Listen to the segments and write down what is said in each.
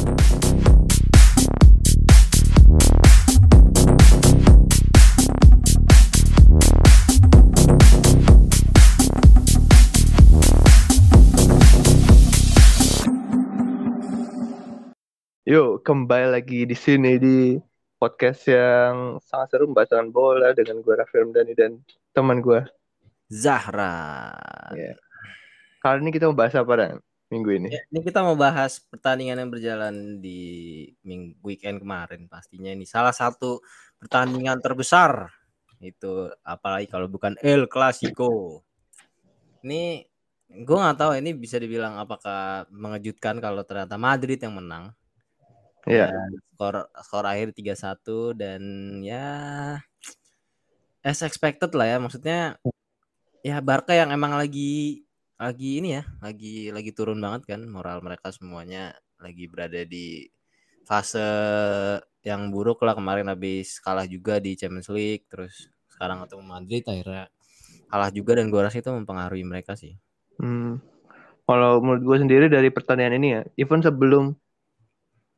Yuk, kembali lagi di sini di podcast yang sangat seru membahas bola dengan gue Raffi Ramdhani dan teman gue Zahra. Ya. Kali ini kita mau bahas apa dan minggu ini? Ya, ini kita mau bahas pertandingan yang berjalan di minggu weekend kemarin pastinya ini salah satu pertandingan terbesar itu apalagi kalau bukan El Clasico. Ini gue nggak tahu ini bisa dibilang apakah mengejutkan kalau ternyata Madrid yang menang Iya. Dan skor skor akhir 3-1 dan ya as expected lah ya. Maksudnya ya Barca yang emang lagi lagi ini ya, lagi lagi turun banget kan moral mereka semuanya lagi berada di fase yang buruk lah kemarin habis kalah juga di Champions League terus sekarang ketemu Madrid akhirnya kalah juga dan gue rasa itu mempengaruhi mereka sih. Hmm. Kalau menurut gue sendiri dari pertandingan ini ya, even sebelum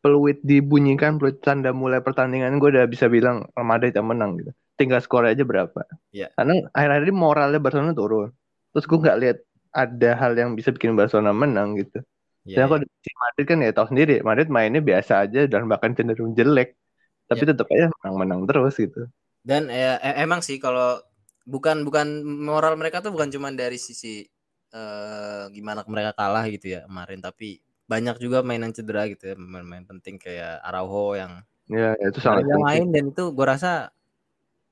peluit dibunyikan, peluit tanda mulai pertandingan, gue udah bisa bilang Real Madrid yang menang gitu. Tinggal skor aja berapa. Iya. Karena akhir-akhir ini moralnya Barcelona turun. Terus gue nggak lihat ada hal yang bisa bikin Barcelona menang gitu. Iya, Dan kalau iya. di Madrid kan ya tahu sendiri, Madrid mainnya biasa aja dan bahkan cenderung jelek. Tapi Iya. tetap aja menang-menang terus gitu. Dan eh, eh, emang sih kalau bukan bukan moral mereka tuh bukan cuma dari sisi eh gimana mereka kalah gitu ya kemarin tapi banyak juga main yang cedera gitu ya pemain-pemain penting kayak Araujo yang Ya, ya, itu sangat yang main dan itu gue rasa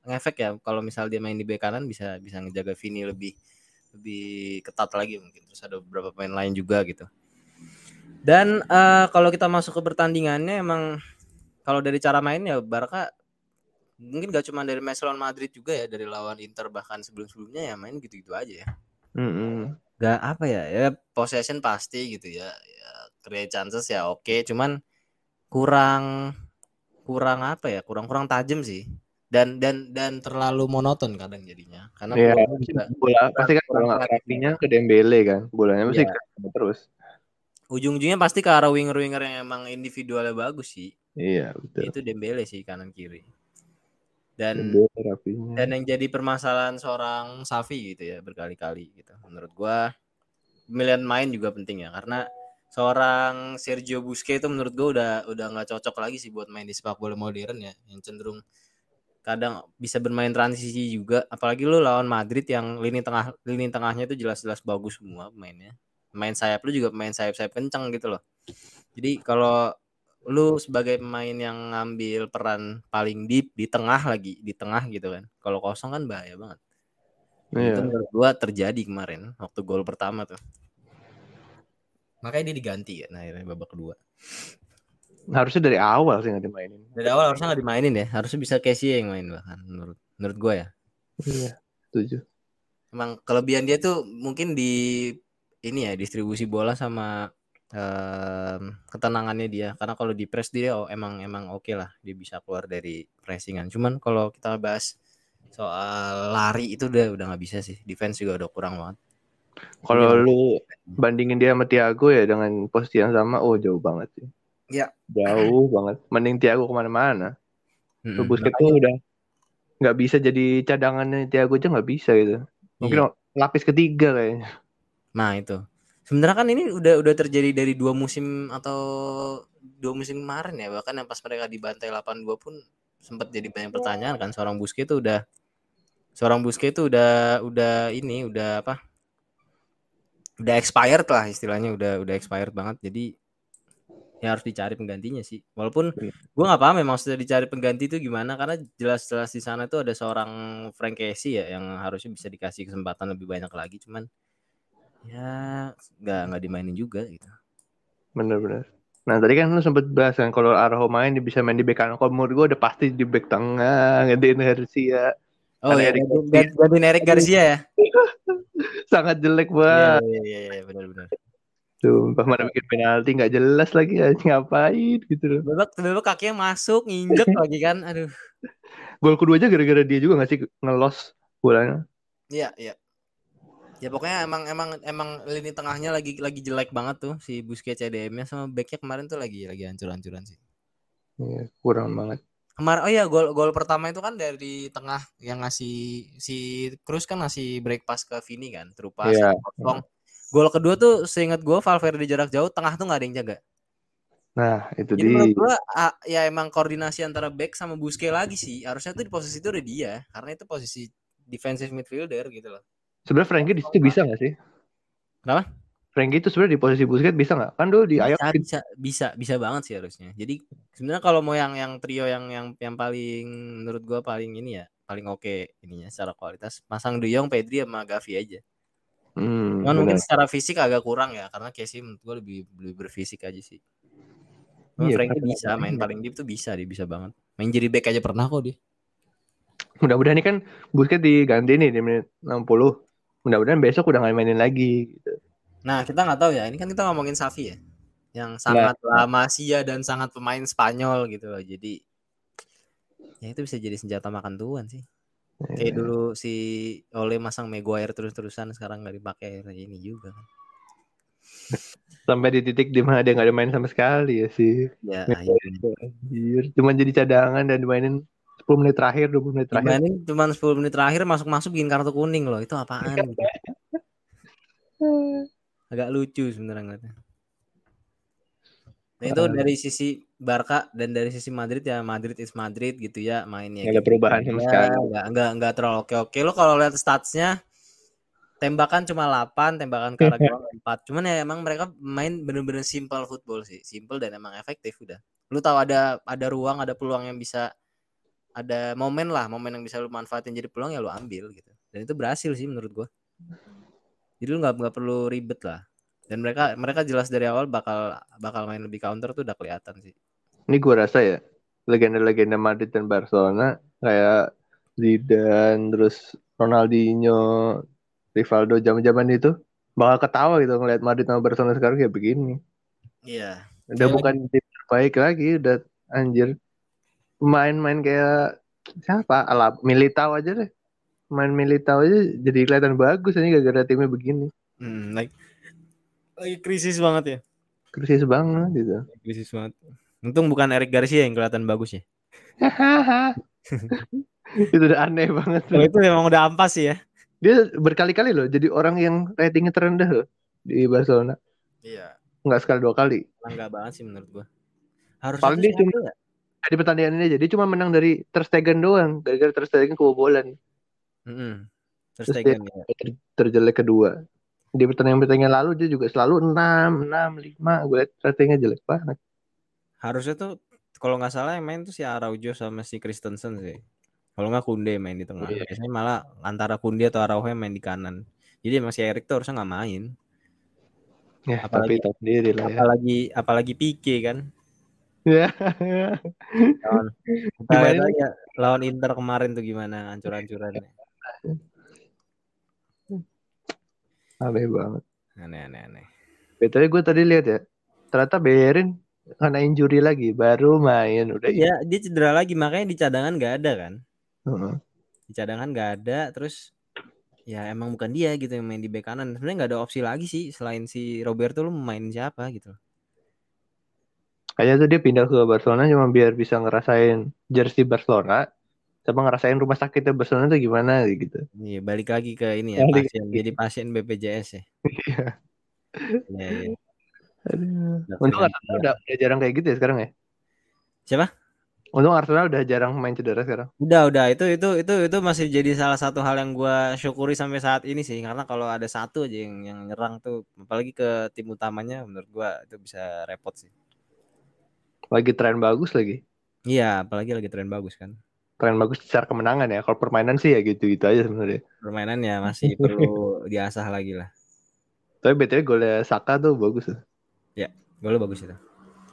ngefek ya kalau misal dia main di bek kanan bisa bisa ngejaga Vini lebih lebih ketat lagi mungkin. Terus ada beberapa pemain lain juga gitu. Dan eh, kalau kita masuk ke pertandingannya emang kalau dari cara main ya Barca mungkin gak cuma dari match lawan Madrid juga ya dari lawan Inter bahkan sebelum-sebelumnya ya main gitu-gitu aja ya. Mm-mm. gak apa ya ya possession pasti gitu ya, ya create chances ya oke cuman kurang kurang apa ya kurang kurang tajam sih dan dan dan terlalu monoton kadang jadinya. Karena juga bola pasti kan rapinya ke Dembele kan, bolanya pasti Iya. ke terus. ujung-ujungnya pasti ke arah winger-winger yang emang individualnya bagus sih. Iya betul. itu Dembele sih kanan kiri. Dan Dembele dan yang jadi permasalahan seorang Safi gitu ya berkali-kali gitu. Menurut gua pemilihan main juga penting ya. Karena seorang Sergio Busquets itu menurut gua udah udah nggak cocok lagi sih buat main di sepak bola modern ya. Yang cenderung kadang bisa bermain transisi juga. Apalagi lu lawan Madrid yang lini tengah lini tengahnya itu jelas-jelas bagus semua pemainnya. Main sayap lu juga pemain sayap-sayap kencang gitu loh. Jadi kalau lu sebagai pemain yang ngambil peran paling deep di tengah lagi di tengah gitu kan kalau kosong kan bahaya banget. Iya. itu menurut gua terjadi kemarin waktu gol pertama tuh. Makanya dia diganti ya nah akhirnya babak kedua Harusnya dari awal sih nggak dimainin. dari awal harusnya nggak dimainin ya harusnya bisa Casey yang main bahkan menurut menurut gua ya Iya. Setuju. emang kelebihan dia tuh mungkin di ini ya distribusi bola sama em, ketenangannya dia karena kalau di press dia oh, emang emang oke lah dia bisa keluar dari pressingan cuman kalau kita bahas soal lari itu udah udah nggak bisa sih defense juga udah kurang banget Kalau lu bandingin dia sama Thiago ya dengan posisi yang sama, oh jauh banget sih. Iya. Jauh banget. Mending Thiago ke mana-mana. Lu Mm-mm. Busquets tuh udah nggak bisa jadi cadangannya Thiago aja nggak bisa gitu. Mungkin Iya. lapis ketiga kayaknya. Nah itu sebenarnya kan ini udah udah terjadi dari dua musim atau dua musim kemarin ya bahkan yang pas mereka dibantai 8-2 pun sempat jadi banyak pertanyaan kan seorang Busquets itu udah seorang Busquets itu udah udah ini udah apa udah expired lah istilahnya udah udah expired banget jadi ya harus dicari penggantinya sih walaupun Iya. gue nggak paham memang sudah dicari pengganti itu gimana karena jelas-jelas di sana tuh ada seorang Frank Casey ya yang harusnya bisa dikasih kesempatan lebih banyak lagi cuman ya nggak nggak dimainin juga gitu Bener-bener. Nah tadi kan lu sempet bahas kan kalau Araujo main dia bisa main di bek kanan. Kalau menurut gue udah pasti di bek tengah, gantiin Garcia. oh ya Eric gantiin Eric Garcia ya Sangat jelek iya banget. iya iya iya, benar-benar Sumpah mana bikin penalti nggak jelas lagi ngapain gitu loh. babak babak kakinya masuk nginjek lagi kan aduh Gol kedua aja gara-gara dia juga nggak sih ngelos bolanya. iya iya Ya pokoknya emang emang emang lini tengahnya lagi lagi jelek banget tuh si Busquets CDM-nya sama backnya kemarin tuh lagi lagi hancur-hancuran sih. Iya, kurang banget. Kemarin oh iya gol gol pertama itu kan dari tengah yang ngasih si Cruz kan ngasih break pass ke Vini kan, terupa Iya. kosong. Gol kedua tuh seingat gue Valverde jarak jauh tengah tuh nggak ada yang jaga. Nah, itu Jadi di menurut gua ah, ya emang koordinasi antara back sama Busquets lagi sih. Harusnya tuh di posisi itu udah dia karena itu posisi defensive midfielder gitu loh. sebenarnya Frankie di situ bisa nggak sih? Kenapa? Frankie itu sebenarnya di posisi Busquets bisa nggak? Kan dulu di Ajax bisa, bisa bisa bisa banget sih harusnya. Jadi sebenarnya kalau mau yang yang trio yang yang yang paling menurut gua paling ini ya paling oke ininya secara kualitas pasang De Jong, Pedri sama Gavi aja. Hmm, Cuman mungkin secara fisik agak kurang ya karena Casey menurut gua lebih lebih berfisik aja sih. Cuman Iya, Frankie bisa main paling deep tuh bisa dia bisa banget. Main jadi back aja pernah kok dia. Mudah-mudahan ini kan Busquets diganti nih di menit 60. Mudah-mudahan besok udah nggak mainin lagi. Gitu. Nah, kita nggak tahu ya. Ini kan kita ngomongin Safi ya. Yang sangat lama Masia dan sangat pemain Spanyol gitu loh. Jadi ya itu bisa jadi senjata makan tuan sih. Kayak Iya. dulu si Ole masang Maguire terus-terusan sekarang nggak dipakai ini juga kan. Sampai di titik di mana dia nggak ada main sama sekali ya sih. Ya, Maguire. akhirnya. Anjir, Cuman jadi cadangan dan dimainin 10 menit terakhir, 20 menit terakhir. Dibanding cuma 10 menit terakhir masuk-masuk bikin kartu kuning loh. Itu apaan gitu. Agak lucu sebenarnya ngeliatnya. Nah, itu Ah. dari sisi Barca dan dari sisi Madrid ya Madrid is Madrid gitu ya mainnya. Nggak ada gitu. perubahan sama Ya, sekali. Nggak, nggak, nggak terlalu oke-oke. Lo kalau lihat statsnya tembakan cuma 8, tembakan ke arah gawang 4. Cuman ya emang mereka main bener-bener simple football sih. Simple dan emang efektif udah. Lu tahu ada ada ruang, ada peluang yang bisa ada momen lah, momen yang bisa lu manfaatin jadi peluang ya lu ambil gitu. Dan itu berhasil sih menurut gua. Jadi lu nggak nggak perlu ribet lah. Dan mereka mereka jelas dari awal bakal bakal main lebih counter tuh udah kelihatan sih. Ini gue rasa ya legenda-legenda Madrid dan Barcelona kayak Zidane, terus Ronaldinho, Rivaldo zaman-zaman itu bakal ketawa gitu ngeliat Madrid sama Barcelona sekarang kayak begini. Iya. Udah Kayak bukan tim terbaik lagi, udah anjir. Main-main kayak siapa? Ala Militao aja deh. Main Militao aja jadi kelihatan bagus ini gara-gara timnya begini. Hmm, like lagi krisis banget ya. Krisis banget gitu. Krisis banget. Untung bukan Eric Garcia yang kelihatan bagus ya. itu udah aneh banget. Kalau itu memang udah ampas sih ya. Dia berkali-kali loh jadi orang yang ratingnya terendah loh di Barcelona. Iya. Nggak sekali dua kali. Enggak banget sih menurut gua. Harusnya Paling dia cuma- ya? Di pertandingan ini aja dia cuma menang dari Ter Stegen doang. Gara-gara Ter Stegen kebobolan. Mm-mm. Terus Terus Stegen ya. Ter- terjelek kedua. Di pertandingan-pertandingan lalu dia juga selalu 6, 6, 5. Gue liat ratingnya jelek banget. Harusnya tuh kalau nggak salah yang main tuh si Araujo sama si Christensen sih. Kalau nggak Kunde main di tengah. Iya. Biasanya malah antara Kunde atau Araujo yang main di kanan. Jadi emang si Eric tuh harusnya nggak main. Ya, Apalagi- tapi sendiri lah ya. Apalagi apalagi Pique kan. Ya. Lawan, kita lihat aja lawan Inter kemarin tuh gimana hancur-hancurannya. Aneh banget. Aneh-aneh aneh. Betulnya gue tadi lihat ya. Ternyata Berin kena injury lagi. Baru main. Udah Iya, dia cedera lagi makanya di cadangan nggak ada kan. Heeh. Di cadangan nggak ada terus ya emang bukan dia gitu yang main di bek kanan. Sebenarnya nggak ada opsi lagi sih selain si Roberto lu main siapa gitu. Kayaknya tuh dia pindah ke Barcelona cuma biar bisa ngerasain jersey Barcelona sama ngerasain rumah sakitnya Barcelona tuh gimana gitu. Iya, balik lagi ke ini ya, Balik pasien lagi. jadi pasien BPJS ya. Iya. Iya, iya. Untung. Arsenal udah, udah jarang kayak gitu ya sekarang ya. Siapa? Untung Arsenal udah jarang main cedera sekarang. Udah, udah. Itu itu itu itu masih jadi salah satu hal yang gua syukuri sampai saat ini sih karena kalau ada satu aja yang yang nyerang tuh apalagi ke tim utamanya menurut gua itu bisa repot sih. Lagi tren bagus lagi. Iya, apalagi lagi tren bagus kan. Tren bagus secara kemenangan ya. Kalau permainan sih ya gitu-gitu aja sebenarnya. Permainannya masih perlu diasah lagi lah. Tapi BTW golnya Saka tuh bagus. tuh. Golnya bagus itu.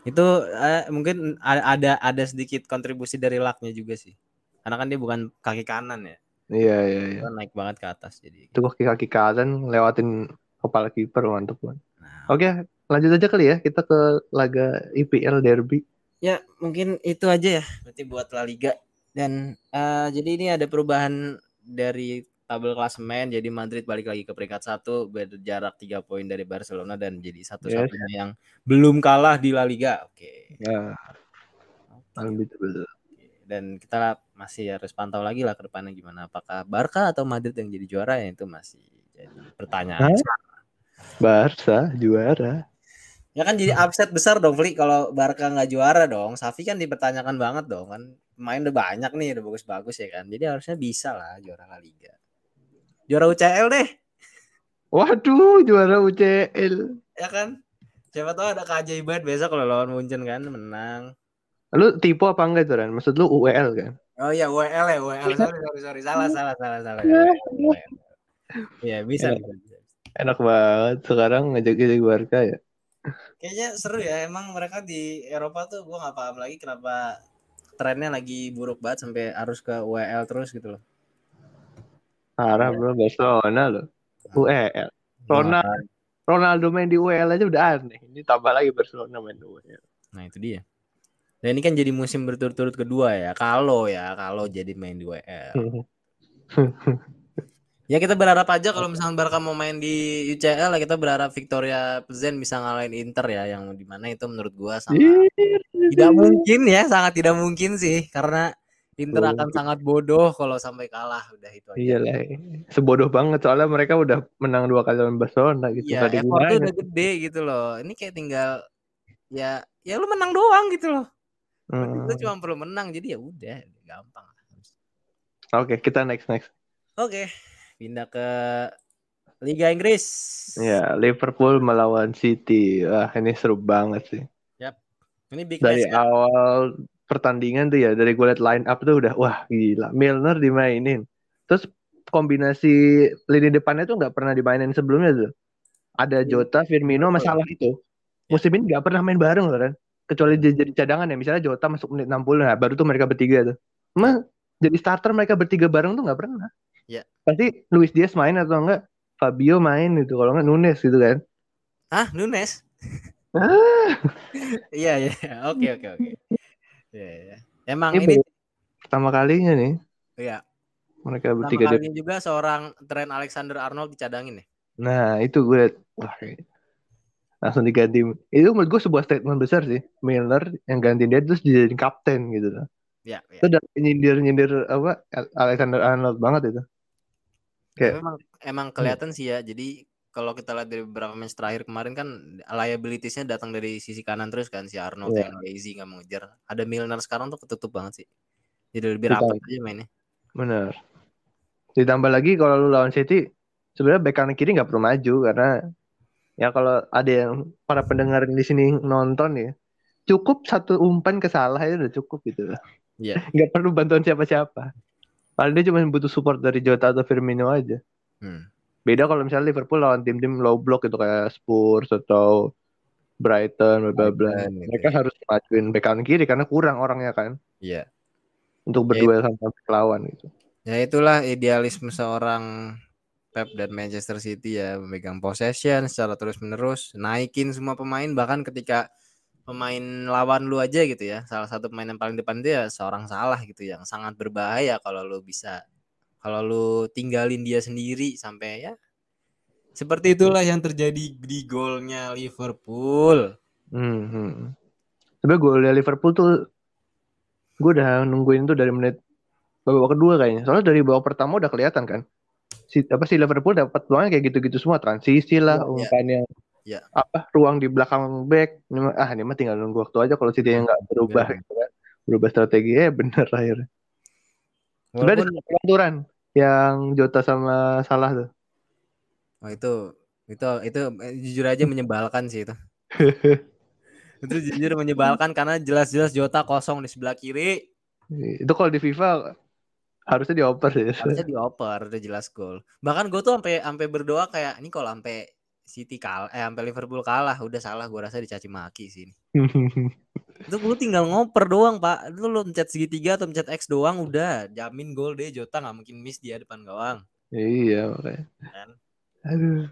Itu eh, mungkin ada ada sedikit kontribusi dari lucknya juga sih. Karena kan dia bukan kaki kanan ya. Iya iya iya. Dia naik banget ke atas jadi. Itu kaki-kaki kanan lewatin kepala kiper mantep banget. Nah, Oke, lanjut aja kali ya kita ke laga IPL Derby. Ya, mungkin itu aja ya. Berarti buat La Liga. Dan eh, jadi ini ada perubahan dari tabel klasemen jadi Madrid balik lagi ke peringkat satu berjarak tiga poin dari Barcelona dan jadi satu-satunya yang belum kalah di La Liga. Oke. Ya, Oke. betul. Dan kita masih harus pantau lagi lah ke depannya gimana. Apakah Barca atau Madrid yang jadi juara ya itu masih jadi pertanyaan. Barca juara. Ya kan jadi upset besar dong Fli kalau Barca nggak juara dong. Safi kan dipertanyakan banget dong kan. Main udah banyak nih, udah bagus-bagus ya kan. Jadi harusnya bisa lah juara La Liga. Juara UCL deh, Waduh, juara UCL. ya kan? Siapa tahu ada keajaiban besok kalau lawan Munchen kan menang. Lu tipe apa enggak itu Ran? Maksud lu UEL kan? Oh iya WL ya WL sorry sorry sorry salah salah salah salah. Iya bisa, Ya. bisa, bisa. Enak banget sekarang ngajak-ngajak Barca ya. Kayaknya seru ya emang mereka di Eropa tuh gua nggak paham lagi kenapa trennya lagi buruk banget sampai harus ke WL terus gitu loh. Parah bro, Barcelona loh. UEL. Ronaldo, Ronaldo main di UEL aja udah aneh. Ini tambah lagi Barcelona main di UEL. Nah itu dia. Dan ini kan jadi musim berturut-turut kedua ya. Kalau ya, kalau jadi main di WL. Ya kita berharap aja kalau misalnya Barca mau main di UCL ya kita berharap Victoria Plzen bisa ngalahin Inter ya yang di mana itu menurut gua sangat tidak mungkin ya sangat tidak mungkin sih karena Inter Betul. akan sangat bodoh kalau sampai kalah udah itu aja. Iya lah, sebodoh banget soalnya mereka udah menang dua kali lawan Barcelona gitu. Iya, ada effortnya gunanya. udah gede gitu loh. Ini kayak tinggal ya ya lu menang doang gitu loh. Hmm. Lu cuma perlu menang jadi ya udah gampang. Oke, kita next next. Oke, pindah ke Liga Inggris. Ya, Liverpool melawan City. Wah, ini seru banget sih. Ini big Dari match ya. awal pertandingan tuh ya, dari gue liat line up tuh udah wah gila. Milner dimainin. Terus kombinasi lini depannya tuh nggak pernah dimainin sebelumnya tuh. Ada Jota, Firmino, masalah itu. Musim ini nggak pernah main bareng loh kan. Kecuali dia jadi cadangan ya. Misalnya Jota masuk menit 60, nah baru tuh mereka bertiga tuh. Emang jadi starter mereka bertiga bareng tuh nggak pernah. Ya. Pasti Luis Diaz main atau enggak Fabio main gitu. Kalau enggak Nunes gitu kan. Ah, Nunes. Ah. Iya, iya. Oke, oke, oke. Iya, iya. Emang Ini ini pertama kalinya nih ya, mereka pertama bertiga. kalinya juga seorang Trent Alexander Arnold dicadangin ya. Nah, itu gue liat, wah langsung diganti. Itu menurut gue sebuah statement besar sih. Milner yang ganti dia terus dijadiin kapten gitu loh. Ya, ya. Itu udah nyindir-nyindir apa Alexander Arnold banget itu. Kayak- emang emang kelihatan sih ya. Jadi kalau kita lihat dari beberapa match terakhir kemarin kan liabilitiesnya datang dari sisi kanan terus kan si Arnold Iya. yang lazy nggak mau ngejar. Ada Milner sekarang tuh ketutup banget sih. Jadi lebih rapat aja mainnya. Bener. Ditambah lagi kalau lu lawan City, sebenarnya bek kanan kiri nggak perlu maju karena ya kalau ada yang para pendengar di sini nonton ya, cukup satu umpan ke salah itu udah cukup gitu loh. Iya. Nggak perlu bantuan siapa-siapa. Paling dia cuma butuh support dari Jota atau Firmino aja. Hmm. Beda kalau misalnya Liverpool lawan tim-tim low block gitu kayak Spurs atau Brighton, bla bla Mereka harus majuin bek kanan kiri karena kurang orangnya kan Iya. untuk Ya, berduel sama bek lawan gitu. Ya itulah idealisme seorang Pep dan Manchester City ya memegang possession secara terus menerus, naikin semua pemain bahkan ketika pemain lawan lu aja gitu ya, salah satu pemain yang paling depan itu ya seorang salah gitu yang sangat berbahaya kalau lu bisa kalau lu tinggalin dia sendiri sampai ya seperti itulah yang terjadi di golnya Liverpool. Hmm, hmm. Sebenernya golnya Liverpool tuh gue udah nungguin tuh dari menit babak kedua kayaknya. Soalnya dari babak pertama udah kelihatan kan. Si apa sih Liverpool dapat peluangnya kayak gitu-gitu semua, transisi lah, Iya, iya. umpannya. Iya. Apa ruang di belakang back. Ah, ini mah tinggal nunggu waktu aja kalau City nggak berubah Bener. gitu kan. Berubah strategi eh bener akhirnya. Sebenarnya ada satu aturan yang Jota sama Salah tuh. Oh itu itu itu eh, jujur aja menyebalkan sih itu. itu jujur menyebalkan karena jelas-jelas Jota kosong di sebelah kiri Itu kalau di FIFA harusnya dioper ya. harusnya dioper udah jelas gol. Bahkan gue tuh sampai sampai berdoa kayak ini kalau sampai City kalah eh sampai Liverpool kalah udah salah gue rasa dicaci maki sih ini. Itu lu tinggal ngoper doang pak. Itu lu mencet segitiga atau mencet X doang udah jamin gol deh Jota nggak mungkin miss dia depan gawang. iya makanya. Kan? Aduh.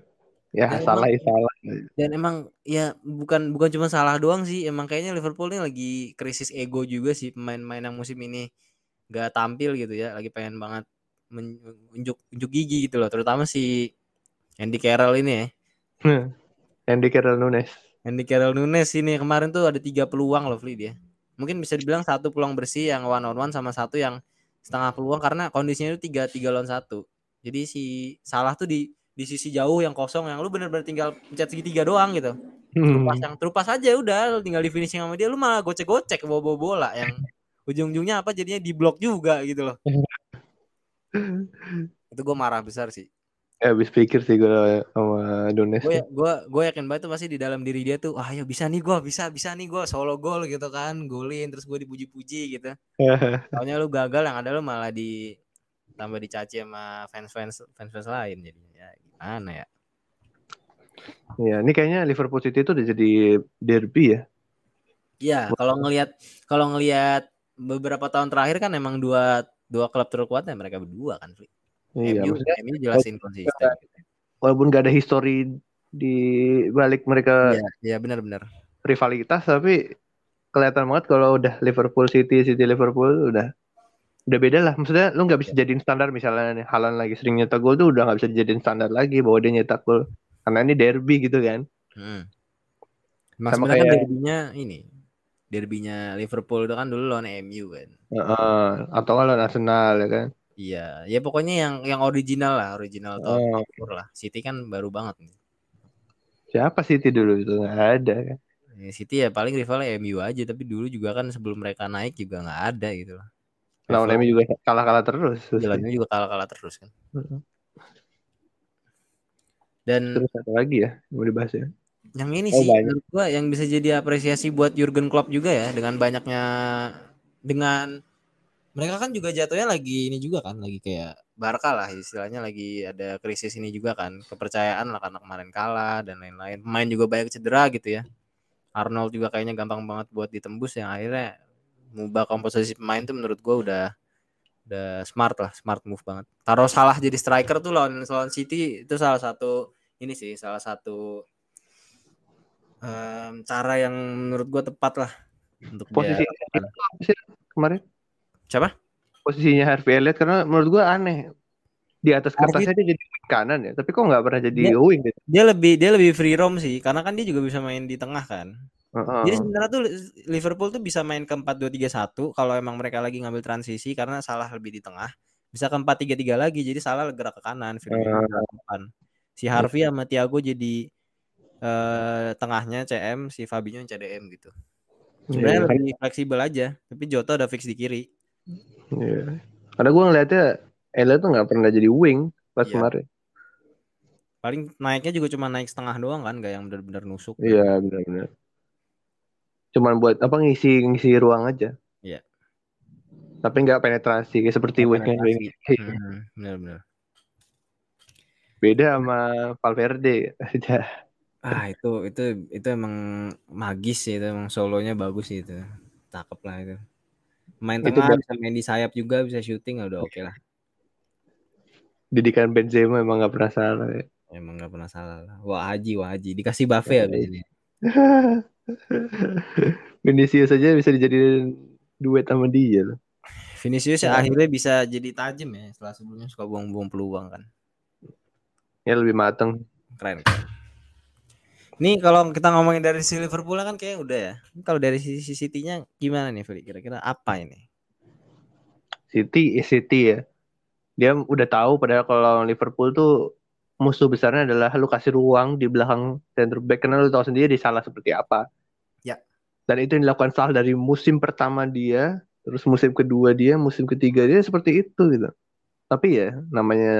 Ya Dan salah emang- ya salah. Dan emang ya bukan bukan cuma salah doang sih, emang kayaknya Liverpool ini lagi krisis ego juga sih pemain-pemain yang musim ini gak tampil gitu ya, lagi pengen banget menunjuk unjuk gigi gitu loh, terutama si Andy Carroll ini ya. Andy Carroll Nunes. Andy Carroll Nunes ini kemarin tuh ada tiga peluang loh Fli dia. Mungkin bisa dibilang satu peluang bersih yang one on one sama satu yang setengah peluang karena kondisinya itu tiga tiga lawan satu. Jadi si salah tuh di di sisi jauh yang kosong yang lu bener-bener tinggal pencet segitiga doang gitu. Terupas yang terupas aja udah lu tinggal di finishing sama dia lu malah gocek-gocek bawa bawa bola yang ujung-ujungnya apa jadinya di blok juga gitu loh. itu gue marah besar sih. Ya habis pikir sih gue sama Nunes. Gue gue gue yakin banget tuh pasti di dalam diri dia tuh, ah ya bisa nih gue, bisa bisa nih gue solo gol gitu kan, golin terus gue dipuji-puji gitu. Soalnya lu gagal yang ada lu malah di tambah dicaci sama fans-fans fans-fans lain jadi ya gimana ya? Ya, ini kayaknya Liverpool City itu udah jadi derby ya. Iya, kalau ngelihat kalau ngelihat beberapa tahun terakhir kan emang dua dua klub terkuatnya mereka berdua kan, Fli. Iya, MU, maksudnya MU jelasin konsisten. Gitu. walaupun gak ada histori di balik mereka Iya, iya benar-benar. rivalitas tapi kelihatan banget kalau udah Liverpool City City Liverpool udah udah beda lah maksudnya lu nggak bisa jadiin standar misalnya nih Halan lagi sering nyetak gol tuh udah nggak bisa dijadiin standar lagi bahwa dia nyetak gol karena ini derby gitu kan Hmm. Mas Sama kan kayak- derbynya ini. Derbynya Liverpool itu kan dulu lawan MU kan. Heeh, atau kalau Arsenal ya kan Iya, ya pokoknya yang yang original lah, original tahun Oh. 90 lah. City kan baru banget nih. siapa City dulu itu nggak ada kan Ya, City ya paling rivalnya MU aja, tapi dulu juga kan sebelum mereka naik juga nggak ada gitu loh. lawan MU juga kalah-kalah terus jalannya juga kalah-kalah terus kan. Dan terus satu lagi ya mau dibahas ya yang ini Oh, sih banyak. menurut gua yang bisa jadi apresiasi buat Jurgen Klopp juga ya dengan banyaknya dengan mereka kan juga jatuhnya lagi ini juga kan lagi kayak Barca lah istilahnya lagi ada krisis ini juga kan. Kepercayaan lah karena kemarin kalah dan lain-lain. Pemain juga banyak cedera gitu ya. Arnold juga kayaknya gampang banget buat ditembus yang akhirnya mengubah komposisi pemain tuh menurut gua udah udah smart lah smart move banget. Taruh salah jadi striker tuh lawan lawan City itu salah satu ini sih salah satu em, cara yang menurut gua tepat lah untuk posisi dia sih kemarin Siapa? posisinya Harvey Elliott karena menurut gua aneh di atas Harvey- kertasnya dia jadi wing kanan ya tapi kok nggak pernah jadi Dia- wing gitu Dia lebih dia lebih free roam sih karena kan dia juga bisa main di tengah kan. Heeh. Jadi sebenarnya tuh Liverpool tuh bisa main ke 4-2-3-1 kalau emang mereka lagi ngambil transisi karena salah lebih di tengah. Bisa ke 4-3-3 lagi jadi salah gerak ke kanan, Firmino gerak ke depan. Si Harvey sama Thiago jadi eh, tengahnya CM, si Fabinho yang CDM gitu. Sebenarnya Iya. lebih fleksibel aja, tapi Jota udah fix di kiri. Iya. Karena gue ngeliatnya Elliot tuh nggak pernah jadi wing pas Iya. kemarin. Paling naiknya juga cuma naik setengah doang kan, gak yang benar-benar nusuk. Iya benar-benar. Cuman buat apa ngisi ngisi ruang aja. Iya. Tapi nggak penetrasi kayak seperti wing kan wing. Hmm, benar-benar. Beda sama Valverde. Ah itu itu itu emang magis sih itu emang solonya bagus sih itu. Cakep lah itu. Main Itu tengah bisa main di sayap juga bisa syuting udah oke lah. Didikan Benzema emang nggak pernah salah. Ya. Emang nggak pernah salah lah. Wah Haji, wah Haji dikasih buffet abis ini. Vinicius aja bisa dijadiin duet sama dia loh. Vinicius ya Ya. akhirnya bisa jadi tajam ya setelah sebelumnya suka buang-buang peluang kan. Ya lebih mateng. Keren. keren. Nih kalau kita ngomongin dari si Liverpool kan kayak udah ya. Kalau dari sisi City-nya gimana nih Feli? Kira-kira apa ini? City is City ya. Dia udah tahu padahal kalau Liverpool tuh musuh besarnya adalah lu kasih ruang di belakang center back karena lu tahu sendiri salah seperti apa. Ya. Dan itu yang dilakukan salah dari musim pertama dia, terus musim kedua dia, musim ketiga dia seperti itu gitu. Tapi ya namanya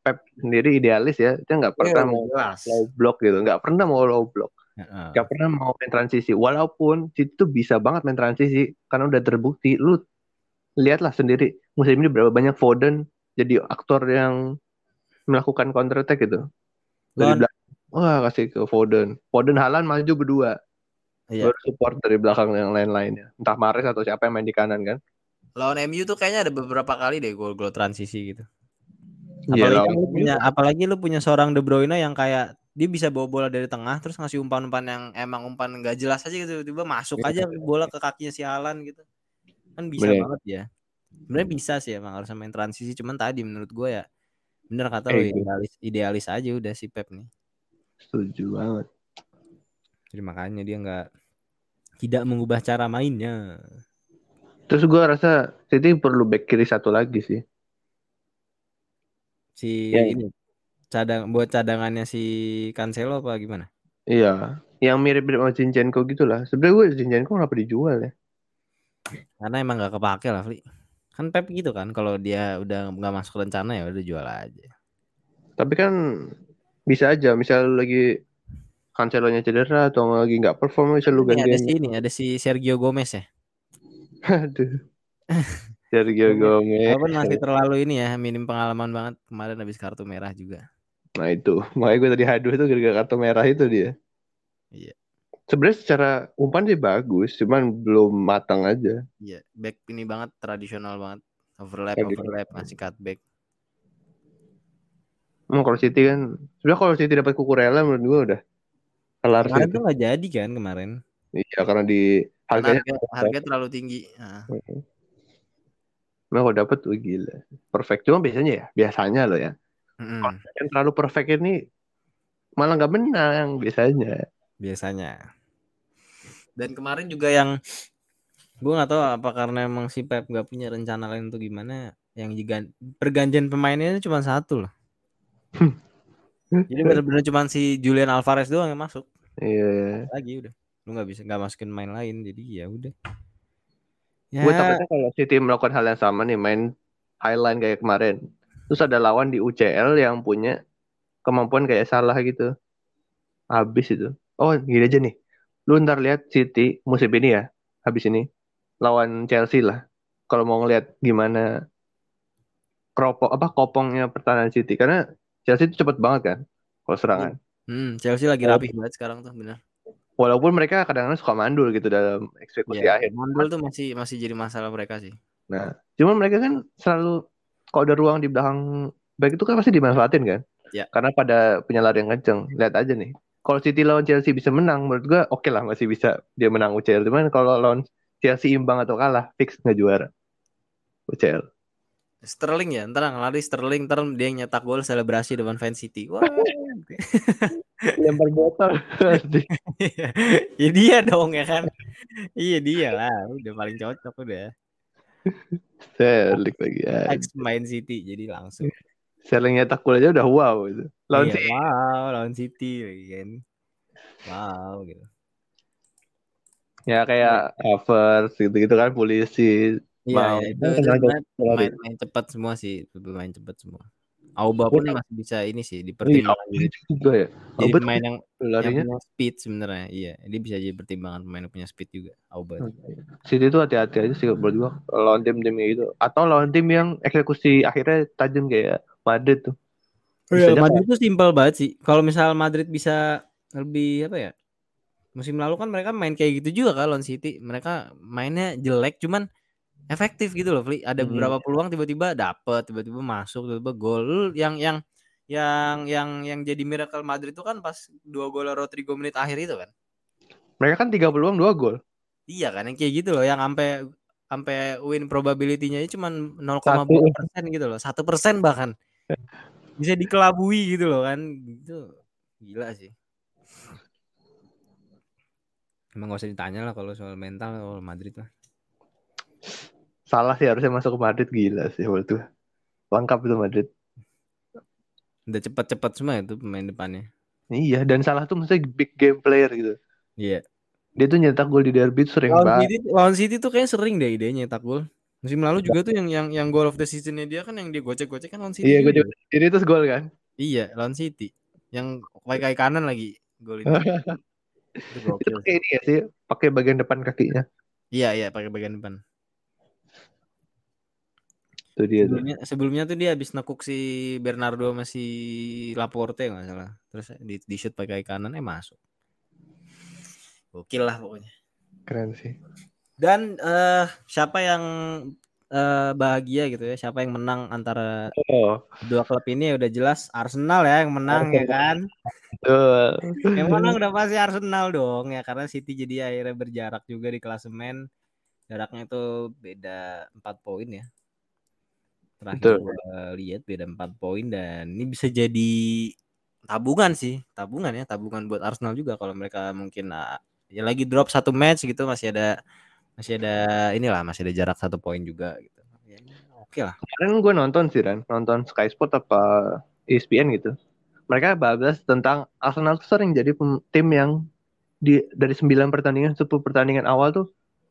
Pep sendiri idealis ya, dia nggak pernah mau jelas. low block gitu, nggak pernah mau low block, nggak pernah mau main transisi. Walaupun City tuh bisa banget main transisi karena udah terbukti. Lu lihatlah sendiri musim ini berapa banyak Foden jadi aktor yang melakukan counter attack gitu. Dari belakang, wah kasih ke Foden. Foden Halan maju berdua, Iya. baru support dari belakang yang lain-lainnya. Entah Mahrez atau siapa yang main di kanan kan. Lawan MU tuh kayaknya ada beberapa kali deh gol-gol transisi gitu. Iya, Apalagi, kan lu punya, apalagi lu punya seorang De Bruyne yang kayak dia bisa bawa bola dari tengah terus ngasih umpan-umpan yang emang umpan nggak jelas aja gitu tiba-tiba masuk Iya. aja bola ke kakinya si Alan gitu kan bisa Bener. banget ya Sebenarnya bisa sih emang harus main transisi, cuman tadi menurut gue ya bener kata lo Eh, gitu. idealis idealis aja udah si Pep nih. Setuju banget. Jadi makanya dia nggak tidak mengubah cara mainnya. Terus gue rasa City perlu back kiri satu lagi sih. Si Ya. ini cadang buat cadangannya si Cancelo apa gimana? Iya, yang mirip-mirip sama Zinchenko gitu lah. Sebenarnya gue Zinchenko kenapa dijual ya? Karena emang nggak kepake lah, Fli. Kan Pep gitu kan, kalau dia udah nggak masuk rencana ya udah jual aja. Tapi kan bisa aja, misal lagi Cancelo-nya cedera atau lagi nggak perform bisa lu Ini ada si ini, ada si Sergio Gomez ya. Aduh. Sergio Gomez. Walaupun masih terlalu ini ya, minim pengalaman banget kemarin habis kartu merah juga. Nah itu, makanya gue tadi haduh itu gara-gara kartu merah itu dia. Iya. Sebenarnya secara umpan sih bagus, cuman belum matang aja. Iya, back ini banget tradisional banget. Overlap, overlap, ngasih cutback. Emang kalau City kan, sebenarnya kalau City dapat Kukurela menurut gue udah kelar. Kemarin itu. tuh nggak jadi kan kemarin. Iya karena di Karena harganya. harga, harganya terlalu tinggi. Nah, Nah kalau dapat tuh gila. Perfect cuma biasanya ya, biasanya loh ya. mm-mm, Yang terlalu perfect ini malah nggak menang biasanya. biasanya. Dan kemarin juga yang gue nggak tahu apa karena emang si Pep nggak punya rencana lain untuk gimana. Yang digan- pergantian pemainnya itu cuma satu loh. Jadi benar-benar cuma si Julian Alvarez doang yang masuk. Iya. Lagi udah. Lu nggak bisa nggak masukin main lain. Jadi ya udah. Ya, Gue takutnya kalau City melakukan hal yang sama nih, main highline kayak kemarin. Terus ada lawan di UCL yang punya kemampuan kayak salah gitu. Habis itu. Oh, gini aja nih. Lu ntar lihat City musim ini ya, habis ini lawan Chelsea lah. Kalau mau ngeliat gimana keropok apa kopongnya pertahanan City karena Chelsea itu cepet banget kan kalau serangan. hmm, Chelsea lagi rapi banget sekarang tuh bener. Walaupun mereka kadang-kadang suka mandul gitu dalam eksekusi Ya, akhir. Mandul tuh masih masih jadi masalah mereka sih. Nah, cuman mereka kan selalu kalau ada ruang di belakang back itu kan pasti dimanfaatin kan? Ya. Karena pada punya lari yang kenceng. Lihat aja nih. Kalau City lawan Chelsea bisa menang, menurut gua oke lah masih bisa dia menang UCL. Cuman kalau lawan Chelsea imbang atau kalah, fix nggak juara. UCL. Sterling ya, ntar ngelari Sterling, ntar dia yang nyetak gol selebrasi depan fan City. Wah, Lempar botol. ya dia dong ya kan. Iya dia lah, udah paling cocok udah. Selik lagi ya. Ex main City jadi langsung. Seling nyetak gol aja udah wow gitu. Lawan Iya, City. wow, lawan City lagi kan. Wow gitu. Ya kayak Havertz gitu-gitu kan polisi. Iya, ya, itu, Kan itu sebenarnya lari. pemain, pemain cepat semua sih, pemain cepat semua. Auba pun masih bisa ini sih Iya, dipertimbangkan. Aubameyang juga ya. Jadi pemain yang, yang larinya punya speed sebenarnya. Iya, dia bisa jadi pertimbangan pemain yang punya speed juga. Auba. tuh. City itu hati-hati aja sih gua kalau lawan tim-tim kayak gitu atau lawan tim yang eksekusi akhirnya tajam kayak Madrid tuh. Iya, Bisa Madrid itu simpel banget sih. Kalau misal Madrid bisa lebih apa ya? Musim lalu kan mereka main kayak gitu juga kan lawan City. Mereka mainnya jelek cuman efektif gitu loh, Fli. Ada Hmm. beberapa peluang tiba-tiba dapet, tiba-tiba masuk, tiba-tiba gol. Yang yang yang yang yang jadi miracle Madrid itu kan pas dua gol Rodrigo menit akhir itu kan. Mereka kan tiga peluang dua gol. Iya kan yang kayak gitu loh yang sampai sampai win probability-nya cuma 0,2 Satu. persen gitu loh. Satu persen bahkan bisa dikelabui gitu loh kan. Itu gila sih. Emang gak usah ditanya lah kalau soal mental kalau Madrid lah. Salah sih harusnya masuk ke Madrid gila sih waktu itu. Lengkap itu Madrid. Udah cepat-cepat semua itu pemain depannya. Iya dan salah tuh maksudnya big game player gitu. Iya. Dia tuh nyetak gol di derby tuh sering Lawan banget. City, lawan City tuh kayaknya sering deh idenya nyetak gol. Musim lalu juga tuh yang yang yang goal of the seasonnya dia kan yang dia gocek-gocek kan lawan City. Iya juga. Ini tuh gol kan. Iya, lawan City. Yang kaki kanan lagi gol itu. itu Itu pakai ini ya sih, pakai bagian depan kakinya. Iya, iya, pakai bagian depan. Itu dia tuh. Sebelumnya, sebelumnya tuh dia habis nekuk si Bernardo sama si Laporte nggak salah. Terus di, di shoot pakai kanan eh masuk. Gokil lah pokoknya. Keren sih. Dan eh siapa yang eh, bahagia gitu ya? Siapa yang menang antara Oh, dua klub ini udah jelas Arsenal ya yang menang ya kan? betul. Yang menang udah pasti Arsenal dong ya karena City jadi akhirnya berjarak juga di klasemen. Jaraknya itu beda 4 poin ya. Terakhir gua lihat beda 4 poin dan ini bisa jadi tabungan sih, tabungan ya, tabungan buat Arsenal juga kalau mereka mungkin ah, ya lagi drop satu match gitu masih ada masih ada inilah masih ada jarak satu poin juga gitu. Ya, Oke lah. Kemarin gue nonton sih Ran, nonton Sky Sport apa ESPN gitu. Mereka bahas tentang Arsenal tuh sering jadi tim yang di dari 9 pertandingan 10 pertandingan awal tuh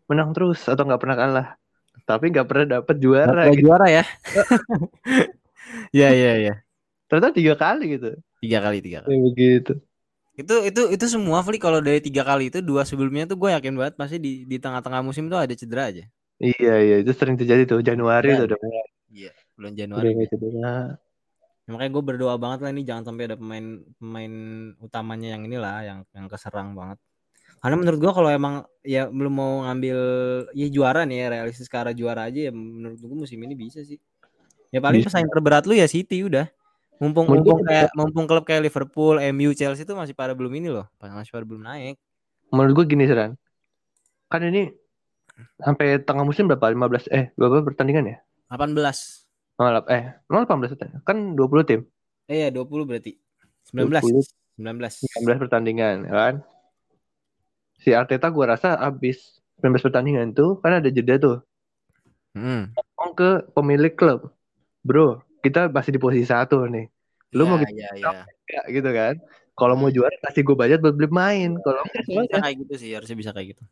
menang terus atau nggak pernah kalah. Tapi nggak pernah dapet juara Nggak gitu. juara ya. Iya iya iya. Ternyata tiga kali gitu. Tiga kali tiga kali. Kayak begitu. Itu itu itu semua Fli kalau dari tiga kali itu dua sebelumnya tuh gue yakin banget pasti di di tengah-tengah musim tuh ada cedera aja. Iya iya itu sering terjadi tuh Januari Iya. tuh udah Iya. Bulan udah Januari. cedera. Ya, makanya gue berdoa banget lah ini jangan sampai ada pemain pemain utamanya yang inilah yang yang keserang banget. Karena menurut gue kalau emang ya belum mau ngambil ya juara nih ya realistis ke arah juara aja ya menurut gue musim ini bisa sih. Ya paling Bisa. pesaing terberat lu ya City udah. Mumpung gua mumpung kayak mumpung klub kayak Liverpool, MU, Chelsea itu masih pada belum ini loh, masih pada belum naik. Menurut gue gini Seran. Kan ini sampai tengah musim berapa? 15 eh berapa pertandingan ya? 18. Malah eh 18 pertandingan. Kan 20 tim. Eh ya 20 berarti. 19. 20. 19. 19 pertandingan ya kan. Si Arteta gua rasa abis 19 pertandingan tuh kan ada jeda tuh. Hmm. Ngomong ke pemilik klub. Bro, kita masih di posisi satu nih. Lu mau ya, ya, ya. Ya, gitu kan. Kalau mau juara kasih gue budget buat beli main. Kalau Bisa soalnya kayak gitu sih, harusnya bisa kayak gitu.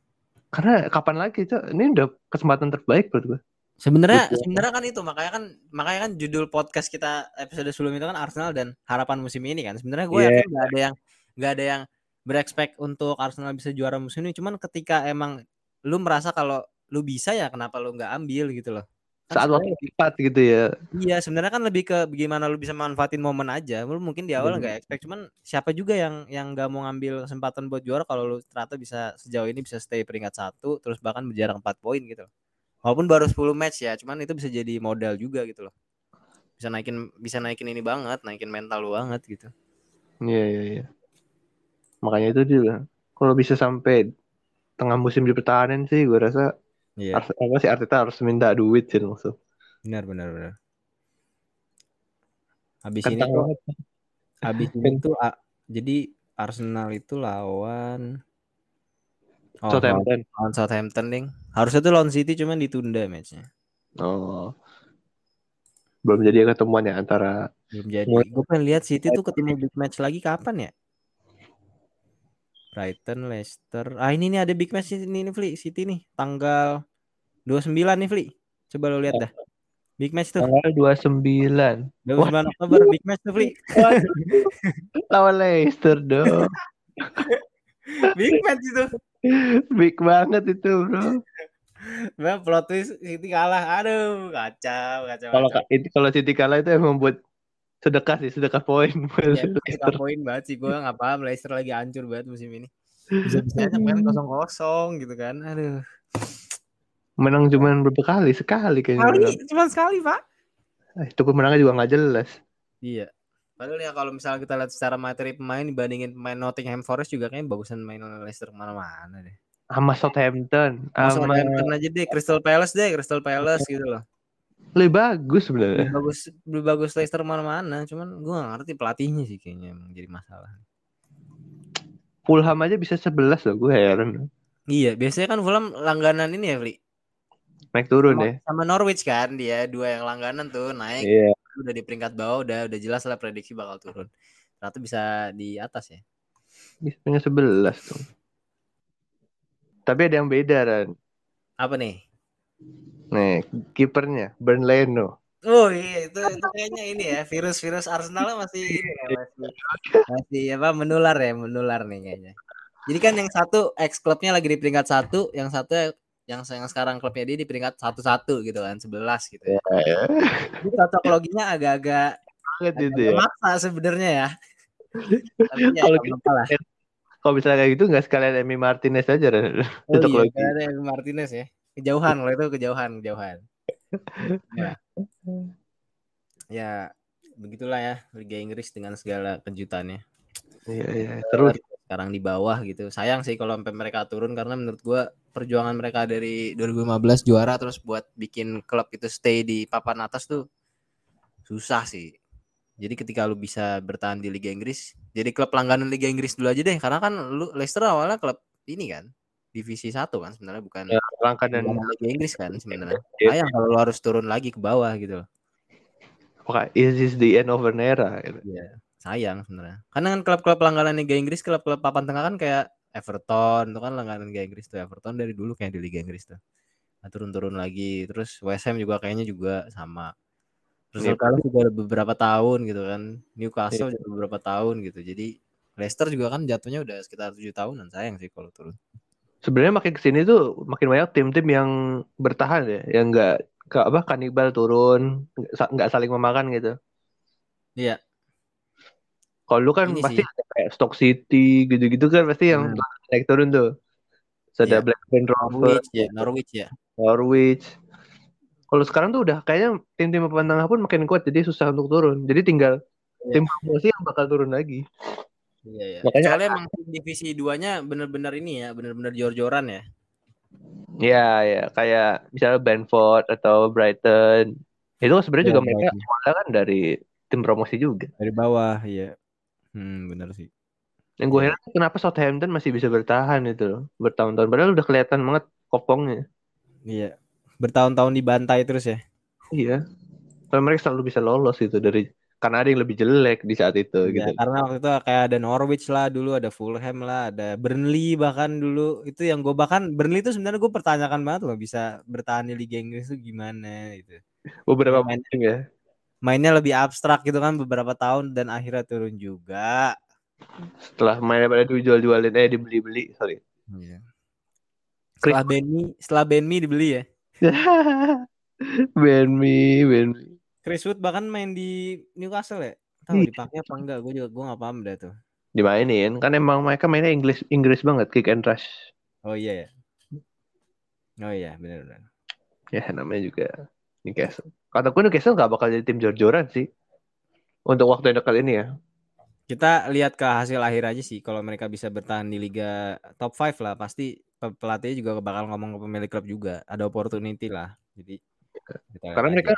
karena kapan lagi, Cok? Ini udah kesempatan terbaik buat gue. Sebenarnya Gitu. sebenarnya kan itu makanya kan makanya kan judul podcast kita episode sebelum itu kan Arsenal dan harapan musim ini kan. Sebenarnya gue Iya. yakin nggak ada yang nggak ada yang berekspek untuk Arsenal bisa juara musim ini. Cuman ketika emang lu merasa kalau lu bisa ya kenapa lu nggak ambil gitu loh. Kan Saat waktu tepat gitu ya. Iya sebenarnya kan lebih ke bagaimana lu bisa manfaatin momen aja. Lu mungkin di awal nggak expect, cuman siapa juga yang yang nggak mau ngambil kesempatan buat juara kalau lu ternyata bisa sejauh ini bisa stay peringkat satu, terus bahkan berjarak 4 poin gitu. loh. Walaupun baru 10 match ya, cuman itu bisa jadi modal juga gitu loh. Bisa naikin bisa naikin ini banget, naikin mental lu banget gitu. Iya, iya, iya. Makanya itu juga. Kalau bisa sampai tengah musim dipertahanin sih, gue rasa Iya, Ars- apa sih Arteta harus minta duit sih langsung. benar benar benar. Habis ini tuh habis ini tuh ah, jadi Arsenal itu lawan Oh, Southampton. lawan Southampton ding. Harusnya tuh lawan City cuman ditunda matchnya. Oh. Belum jadi ketemuan ya antara Belum jadi. Gue pengen lihat City tuh ketemu big match lagi kapan ya? Brighton, Leicester. Ah ini nih ada big match ini nih Fli, City nih tanggal 29 nih Fli. Coba lo lihat dah. Big match tuh. tanggal 29. 29 Oktober big match tuh Fli. Lawan Leicester dong. big match itu. Big banget itu, Bro. Bah, plot twist City kalah. Aduh, kacau, kacau. Kalau itu kalau City kalah itu emang buat sedekah sih, sedekah poin Ya, kita poin banget sih gue nggak paham Leicester lagi hancur banget musim ini. Bisa-bisanya main kosong kosong gitu kan. Aduh. Menang cuma berapa kali? Sekali kayaknya. Kali cuma sekali pak. Eh, itu pemenangnya juga nggak jelas. Iya. Padahal ya kalau misalnya kita lihat secara materi pemain dibandingin pemain Nottingham Forest juga kayaknya bagusan main Leicester ke mana-mana deh. Sama Southampton, sama Southampton aja deh, Crystal Palace deh, Crystal Palace gitu loh. Lebih bagus sebenarnya. Lebih bagus, lebih bagus Leicester mana-mana. Cuman gue gak ngerti pelatihnya sih kayaknya emang jadi masalah. Fulham aja bisa 11 loh, gue heran. Iya, biasanya kan Fulham langganan ini ya, Fli. Naik turun Sama, ya. sama Norwich kan dia dua yang langganan tuh naik Iya. udah di peringkat bawah udah udah jelas lah prediksi bakal turun. Ternyata bisa di atas ya. Bisa punya 11 tuh. Tapi ada yang beda kan. Apa nih? Nih, kipernya Burn Leno. Oh iya itu itu kayaknya ini ya virus-virus Arsenal masih ini ya masih masih apa menular ya menular nih kayaknya. Jadi kan yang satu ex klubnya lagi di peringkat satu, yang satu yang yang sekarang klubnya dia di peringkat satu satu gitu kan, sebelas gitu ya. Jadi cocok loginya agak-agak Banget itu agak ya. maksa sebenarnya ya. Ya Kalau lah. Kalau misalnya kayak gitu nggak sekalian Emi Martinez aja. Oh Cocok iya, yang Martinez ya. Kejauhan kalau itu kejauhan, kejauhan. Ya. ya, begitulah ya Liga Inggris dengan segala kejutannya. Iya, iya. Terus sekarang di bawah gitu. Sayang sih kalau sampai mereka turun karena menurut gua perjuangan mereka dari 2015 juara terus buat bikin klub itu stay di papan atas tuh susah sih. Jadi ketika lu bisa bertahan di Liga Inggris, jadi klub langganan Liga Inggris dulu aja deh, karena kan lu Leicester awalnya klub ini kan, divisi satu kan sebenarnya bukan Ya, langkah dan Liga Inggris kan sebenarnya. Iya. Sayang kalau lu harus turun lagi ke bawah gitu loh. Is this the end of an era? Gitu. Iya, sayang sebenarnya. Karena kan klub-klub langganan Liga Inggris, klub-klub papan tengah kan kayak Everton itu kan langganan Liga Inggris tuh. Everton dari dulu kayak di Liga Inggris tuh. Nah, turun-turun lagi. Terus West Ham juga kayaknya juga sama. Terus Iya. Palace juga ada beberapa tahun gitu kan. Newcastle Iya. juga beberapa tahun gitu. Jadi Leicester juga kan jatuhnya udah sekitar tujuh tahunan. Sayang sih kalau turun. Sebenarnya makin ke sini tuh makin banyak tim-tim yang bertahan ya, yang nggak ke apa kanibal turun, nggak sa- nggak saling memakan gitu. Iya. Kalau lu kan Ini pasti sih. ada kayak Stock City gitu-gitu kan pasti yang Hmm. naik turun tuh. Terus ada Iya. Blackburn Rovers, Norwich ya, Norwich ya. Norwich. Kalau sekarang tuh udah kayaknya tim-tim papan tengah pun makin kuat jadi susah untuk turun. Jadi tinggal Iya. tim promosi yang bakal turun lagi. Iya, iya. Makanya- Soalnya emang divisi duanya bener-bener ini ya, bener-bener jor-joran ya. Ya ya kayak misalnya Brentford atau Brighton. Itu sebenarnya Iya, juga mereka awalnya kan dari tim promosi juga. Dari bawah, iya. Hmm, bener sih. Yang gue Iya. heran kenapa Southampton masih bisa bertahan itu loh, bertahun-tahun. Padahal udah kelihatan banget kopongnya. Iya. Bertahun-tahun dibantai terus ya. Iya. Tapi mereka selalu bisa lolos itu dari karena ada yang lebih jelek di saat itu gitu. Ya, karena waktu itu kayak ada Norwich lah dulu, ada Fulham lah, ada Burnley bahkan dulu. Itu yang gue bahkan Burnley itu sebenarnya gue pertanyakan banget loh bisa bertahan di Liga Inggris itu gimana gitu. Beberapa Main- ya. Mainnya lebih abstrak gitu kan beberapa tahun dan akhirnya turun juga. Setelah mainnya pada dijual-jualin eh dibeli-beli, sorry. Iya. Setelah Benmi, setelah Benmi dibeli ya. Benmi, Benmi. Chris Wood bahkan main di Newcastle ya. Tahu Iya. dipakai apa enggak? Gue juga gue nggak paham dah tuh. Dimainin kan emang mereka mainnya Inggris Inggris banget kick and rush. Oh iya ya. Oh iya benar-benar. Ya namanya juga Newcastle. Kataku Newcastle gak bakal jadi tim jor-joran sih. Untuk waktu yang dekat ini ya. Kita lihat ke hasil akhir aja sih. Kalau mereka bisa bertahan di liga top 5 lah, pasti pe- pelatihnya juga bakal ngomong ke pemilik klub juga. Ada opportunity lah. Jadi Karena aja.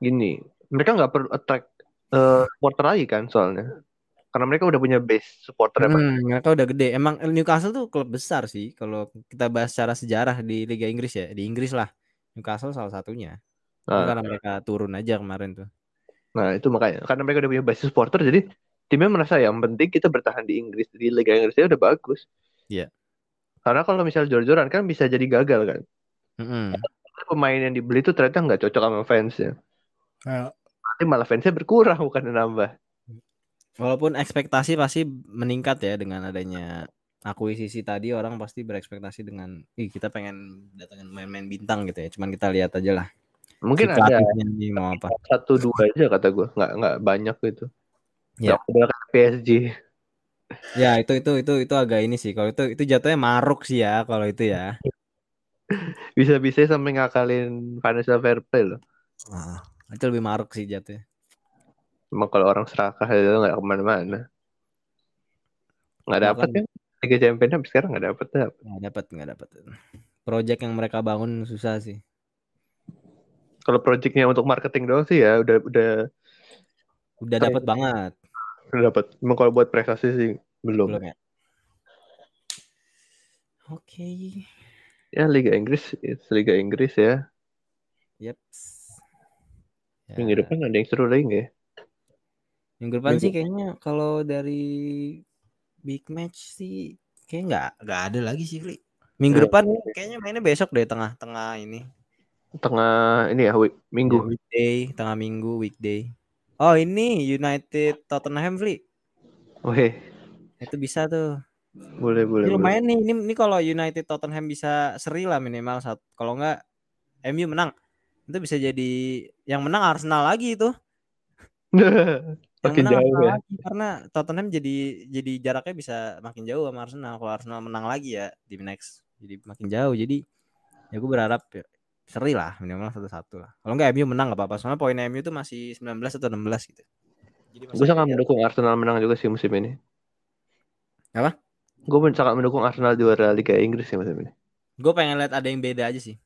Gini, mereka nggak perlu attract eh, supporter lagi kan soalnya. Karena mereka udah punya base supporter yang Hmm, mereka udah gede. Emang Newcastle tuh klub besar sih. Kalau kita bahas secara sejarah di Liga Inggris ya, di Inggris lah. Newcastle salah satunya. Nah, karena mereka turun aja kemarin tuh. nah, itu makanya karena mereka udah punya base supporter jadi timnya merasa yang penting kita bertahan di Inggris di Liga Inggrisnya udah bagus. Iya. Karena kalau misal jor-joran kan bisa jadi gagal kan. Mm-mm. Pemain yang dibeli itu ternyata nggak cocok sama fansnya. Nah, Nanti malah fansnya berkurang bukan nambah. Walaupun ekspektasi pasti meningkat ya dengan adanya akuisisi tadi orang pasti berekspektasi dengan ih kita pengen datangin main-main bintang gitu ya. Cuman kita lihat aja lah. Mungkin si ada nih mau apa. satu dua aja kata gue, nggak nggak banyak gitu. Ya. Kayak PSG. Ya itu itu itu itu agak ini sih. Kalau itu itu jatuhnya maruk sih ya kalau itu ya. Bisa-bisa sampai ngakalin financial fair play loh. Wah, itu lebih maruk sih jatuhnya. Emang kalau orang serakah itu nggak ke mana-mana. Nggak dapat kan? Liga Champions sampai sekarang nggak dapat dapet. Nggak dapat nggak dapat. Project yang mereka bangun susah sih. Kalau projectnya untuk marketing doang sih ya udah udah Udah dapat banget udah dapat. Emang kalau buat prestasi sih belum. belum ya. Oke. Ya Liga Inggris, Liga Inggris ya. Yep. Ya. Minggu depan ada yang seru lagi nggak ya? Minggu depan Minggu- sih kayaknya kalau dari big match sih kayak nggak nggak ada lagi sih, Fli. Minggu Ya. depan kayaknya mainnya besok deh tengah-tengah ini. Tengah ini ya week, Ya, minggu. weekday, tengah minggu, weekday. Oh, ini United Tottenham, Fli. Oke, Itu bisa tuh. boleh boleh. Ini boleh. lumayan nih. Ini, ini kalau United Tottenham bisa seri lah minimal satu. Kalau nggak MU menang. Itu bisa jadi yang menang Arsenal lagi itu. Makin jauh Arsenal ya. lagi karena Tottenham jadi jadi jaraknya bisa makin jauh sama Arsenal. Kalau Arsenal menang lagi ya di next jadi makin jauh. Jadi ya gue berharap ya, seri lah minimal satu-satu lah. Kalau nggak MU menang nggak apa-apa. Soalnya poin MU itu masih 19 atau 16 gitu. Jadi Gue sangat mendukung Arsenal menang juga sih musim ini. Apa? Gue sangat mendukung Arsenal juara Liga Inggris sih musim ini. Gue pengen lihat ada yang beda aja sih.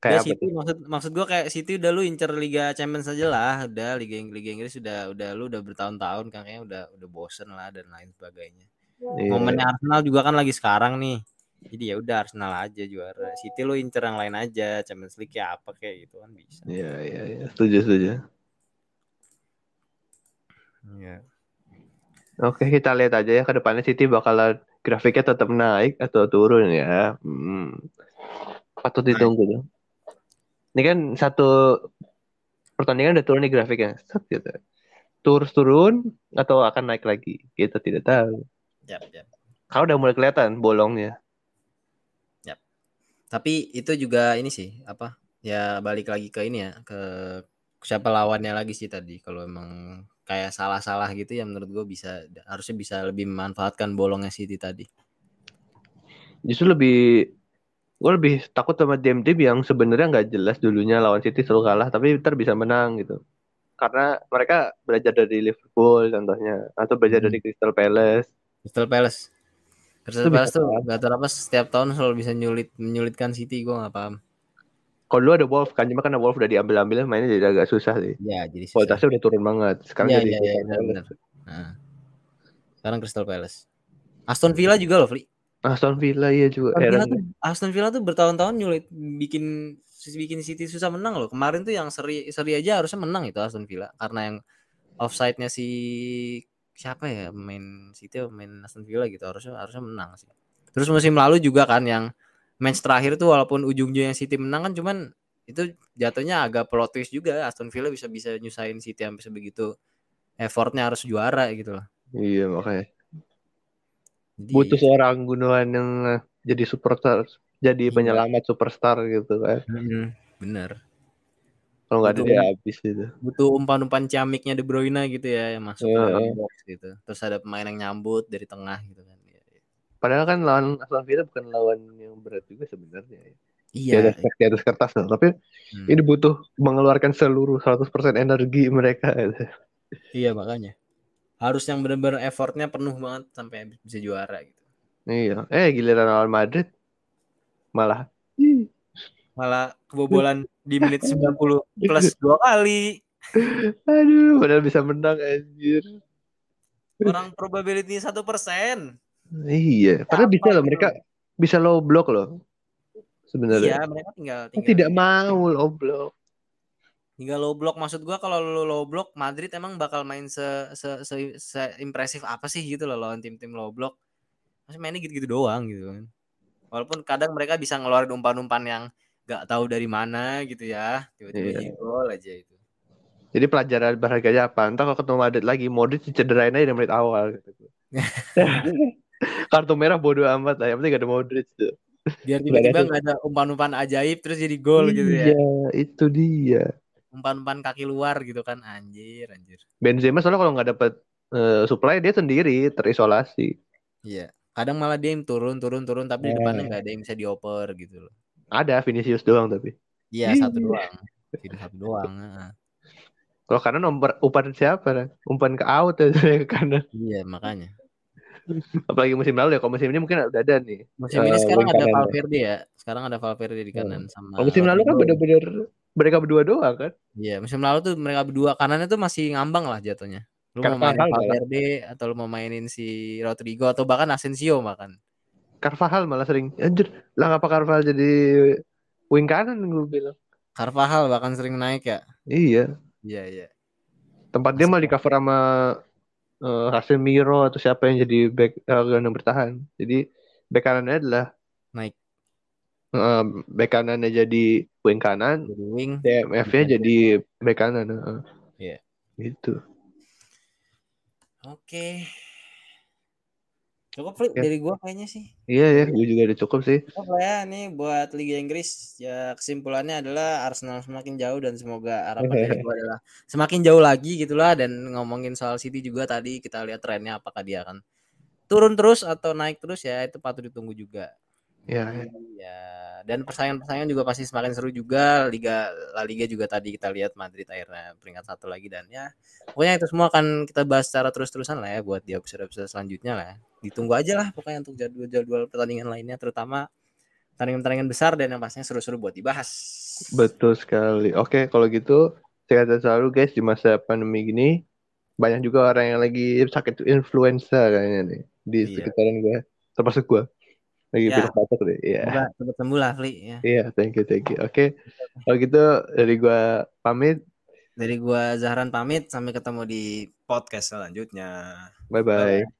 Kayak City maksud maksud gua kayak City udah lu incer Liga Champions aja lah, udah Liga Liga Inggris udah udah lu udah bertahun-tahun kan kayaknya udah udah bosen lah dan lain sebagainya. Iya. Momennya Arsenal juga kan lagi sekarang nih. Jadi ya udah Arsenal aja juara. City lu incer yang lain aja, Champions League ya apa kayak gitu kan bisa. Iya, iya, iya. Setuju, setuju. Iya. Oke, kita lihat aja ya ke depannya City bakalan grafiknya tetap naik atau turun ya. Hmm. Patut ditunggu tuh. Ini kan satu pertandingan udah turun nih grafiknya. Set gitu. Terus turun atau akan naik lagi? Kita tidak tahu. Yap, yap. Kalau udah mulai kelihatan bolongnya. Tapi itu juga ini sih apa? Ya balik lagi ke ini ya, ke siapa lawannya lagi sih tadi. Kalau emang kayak salah-salah gitu ya menurut gue bisa harusnya bisa lebih memanfaatkan bolongnya City tadi. Justru lebih gue lebih takut sama tim-tim yang sebenarnya nggak jelas dulunya lawan City selalu kalah tapi ntar bisa menang gitu karena mereka belajar dari Liverpool contohnya atau belajar Hmm. dari Crystal Palace Crystal Palace. Crystal Itu Palace tuh kalah. gak tahu apa setiap tahun selalu bisa nyulit menyulitkan City gue nggak paham. kalau dulu ada Wolf kan cuma karena Wolf udah diambil ambil mainnya jadi agak susah sih Ya jadi susah. kualitasnya udah turun banget sekarang Iya jadi iya Crystal benar benar. Nah. Sekarang Crystal Palace. Aston Villa juga loh, Fli. Aston Villa iya juga Aston Villa tuh Aston Villa tuh bertahun-tahun nyulit bikin bikin City susah menang loh. Kemarin tuh yang seri seri aja harusnya menang itu Aston Villa karena yang offside-nya si siapa ya main City main Aston Villa gitu harusnya harusnya menang sih. Terus musim lalu juga kan yang match terakhir tuh walaupun ujung-ujungnya City menang kan cuman itu jatuhnya agak plot twist juga Aston Villa bisa bisa nyusahin City sampai sebegitu effortnya harus juara gitu loh. iya makanya Jadi, butuh seorang Gundogan yang eh, jadi superstar jadi Iya. penyelamat superstar gitu kan Mm-mm, bener. kalau nggak ada dia habis gitu butuh umpan-umpan ciamiknya De Bruyne gitu ya yang masuk ke Iya. box gitu. Terus ada pemain yang nyambut dari tengah gitu kan. Iya, iya. padahal kan lawan Aston Villa bukan lawan yang berat juga sebenarnya ya. di Iya, atas, di atas kertas loh. tapi hmm, ini butuh mengeluarkan seluruh 100% energi mereka iya makanya. Harus yang benar-benar effortnya penuh banget sampai bisa juara gitu. iya eh giliran lawan Madrid malah Malah kebobolan di menit 90 plus dua kali. aduh padahal bisa menang anjir Orang probability satu persen. iya padahal Apa bisa loh mereka bisa low block loh Iya, sebenarnya mereka tinggal tinggal tidak mau low block tinggal low block maksud gua kalau lu low block Madrid emang bakal main se se, se, se- impresif apa sih gitu loh lawan tim-tim low block. Masih mainnya gitu-gitu doang gitu kan. Walaupun kadang mereka bisa ngeluarin umpan-umpan yang nggak tahu dari mana gitu ya, tiba-tiba jadi gol aja itu. Jadi pelajaran berharganya apa? Entah kalau ketemu Madrid lagi, Modric cederain aja di menit awal. Gitu. Kartu merah bodo amat lah, yang penting gak ada Modric tuh. Biar tiba-tiba nggak ada umpan-umpan ajaib terus jadi gol gitu ya. Iya, itu dia. Umpan-umpan kaki luar gitu kan anjir anjir. Benzema soalnya kalau nggak dapet eh, supply dia sendiri terisolasi. Iya. Kadang malah dia yang turun turun turun tapi di Eh. depannya nggak ada yang bisa dioper gitu loh. Ada Vinicius doang tapi. Iya satu doang. Satu doang. Kalau kanan umpan, umpan siapa? Umpan ke out aja ke kanan. Iya makanya. Apalagi musim lalu ya. Kalau musim ini mungkin udah ada nih. Musim ini Eh, sekarang ada. Valverde ya. Sekarang ada Valverde di kanan sama. Kalau musim lalu kan bener-bener mereka berdua doang kan. Iya, musim lalu tuh mereka berdua kanannya tuh masih ngambang lah jatuhnya. Lu mau Carvajal mainin malah. Valverde atau lu mau mainin si Rodrigo atau bahkan Asensio makan. Carvajal malah sering. Anjir, lah ngapa Carvajal jadi wing kanan gue bilang. Carvajal bahkan sering naik ya. Iya. Iya, iya. Tempat dia malah di cover sama uh, Casemiro atau siapa yang jadi back uh, gelandang bertahan. Jadi back kanannya adalah Naik uh, back kanannya jadi wing kanan, dari wing. DMF-nya jadi back kanan. Iya. Gitu. Oke. Cukup Fli, Ya. dari gua kayaknya sih. Iya ya, gue juga udah cukup sih. Cukup lah ya nih buat Liga Inggris. Ya kesimpulannya adalah Arsenal semakin jauh dan semoga harapan dari gua adalah semakin jauh lagi gitulah dan ngomongin soal City juga tadi kita lihat trennya apakah dia akan turun terus atau naik terus ya itu patut ditunggu juga. Ya, ya. Ya, dan persaingan-persaingan juga pasti semakin seru juga. Liga La Liga juga tadi kita lihat Madrid akhirnya peringkat satu lagi dan ya pokoknya itu semua akan kita bahas secara terus-terusan lah ya buat di episode-episode selanjutnya lah. ya. Ditunggu aja lah pokoknya untuk jadwal-jadwal pertandingan lainnya terutama pertandingan-pertandingan besar dan yang pastinya seru-seru buat dibahas. Betul sekali. Oke, kalau gitu sehat selalu guys di masa pandemi gini. Banyak juga orang yang lagi sakit influenza kayaknya nih di Iya. sekitaran gue, termasuk gue. Lagi Ya. pilek batuk deh. Iya. Semoga cepat sembuh lah, Fli. Ya. Iya, thank you, thank you. Oke, kalau gitu dari gue pamit. Dari gua Zahran pamit, sampai ketemu di podcast selanjutnya. Bye bye. Bye.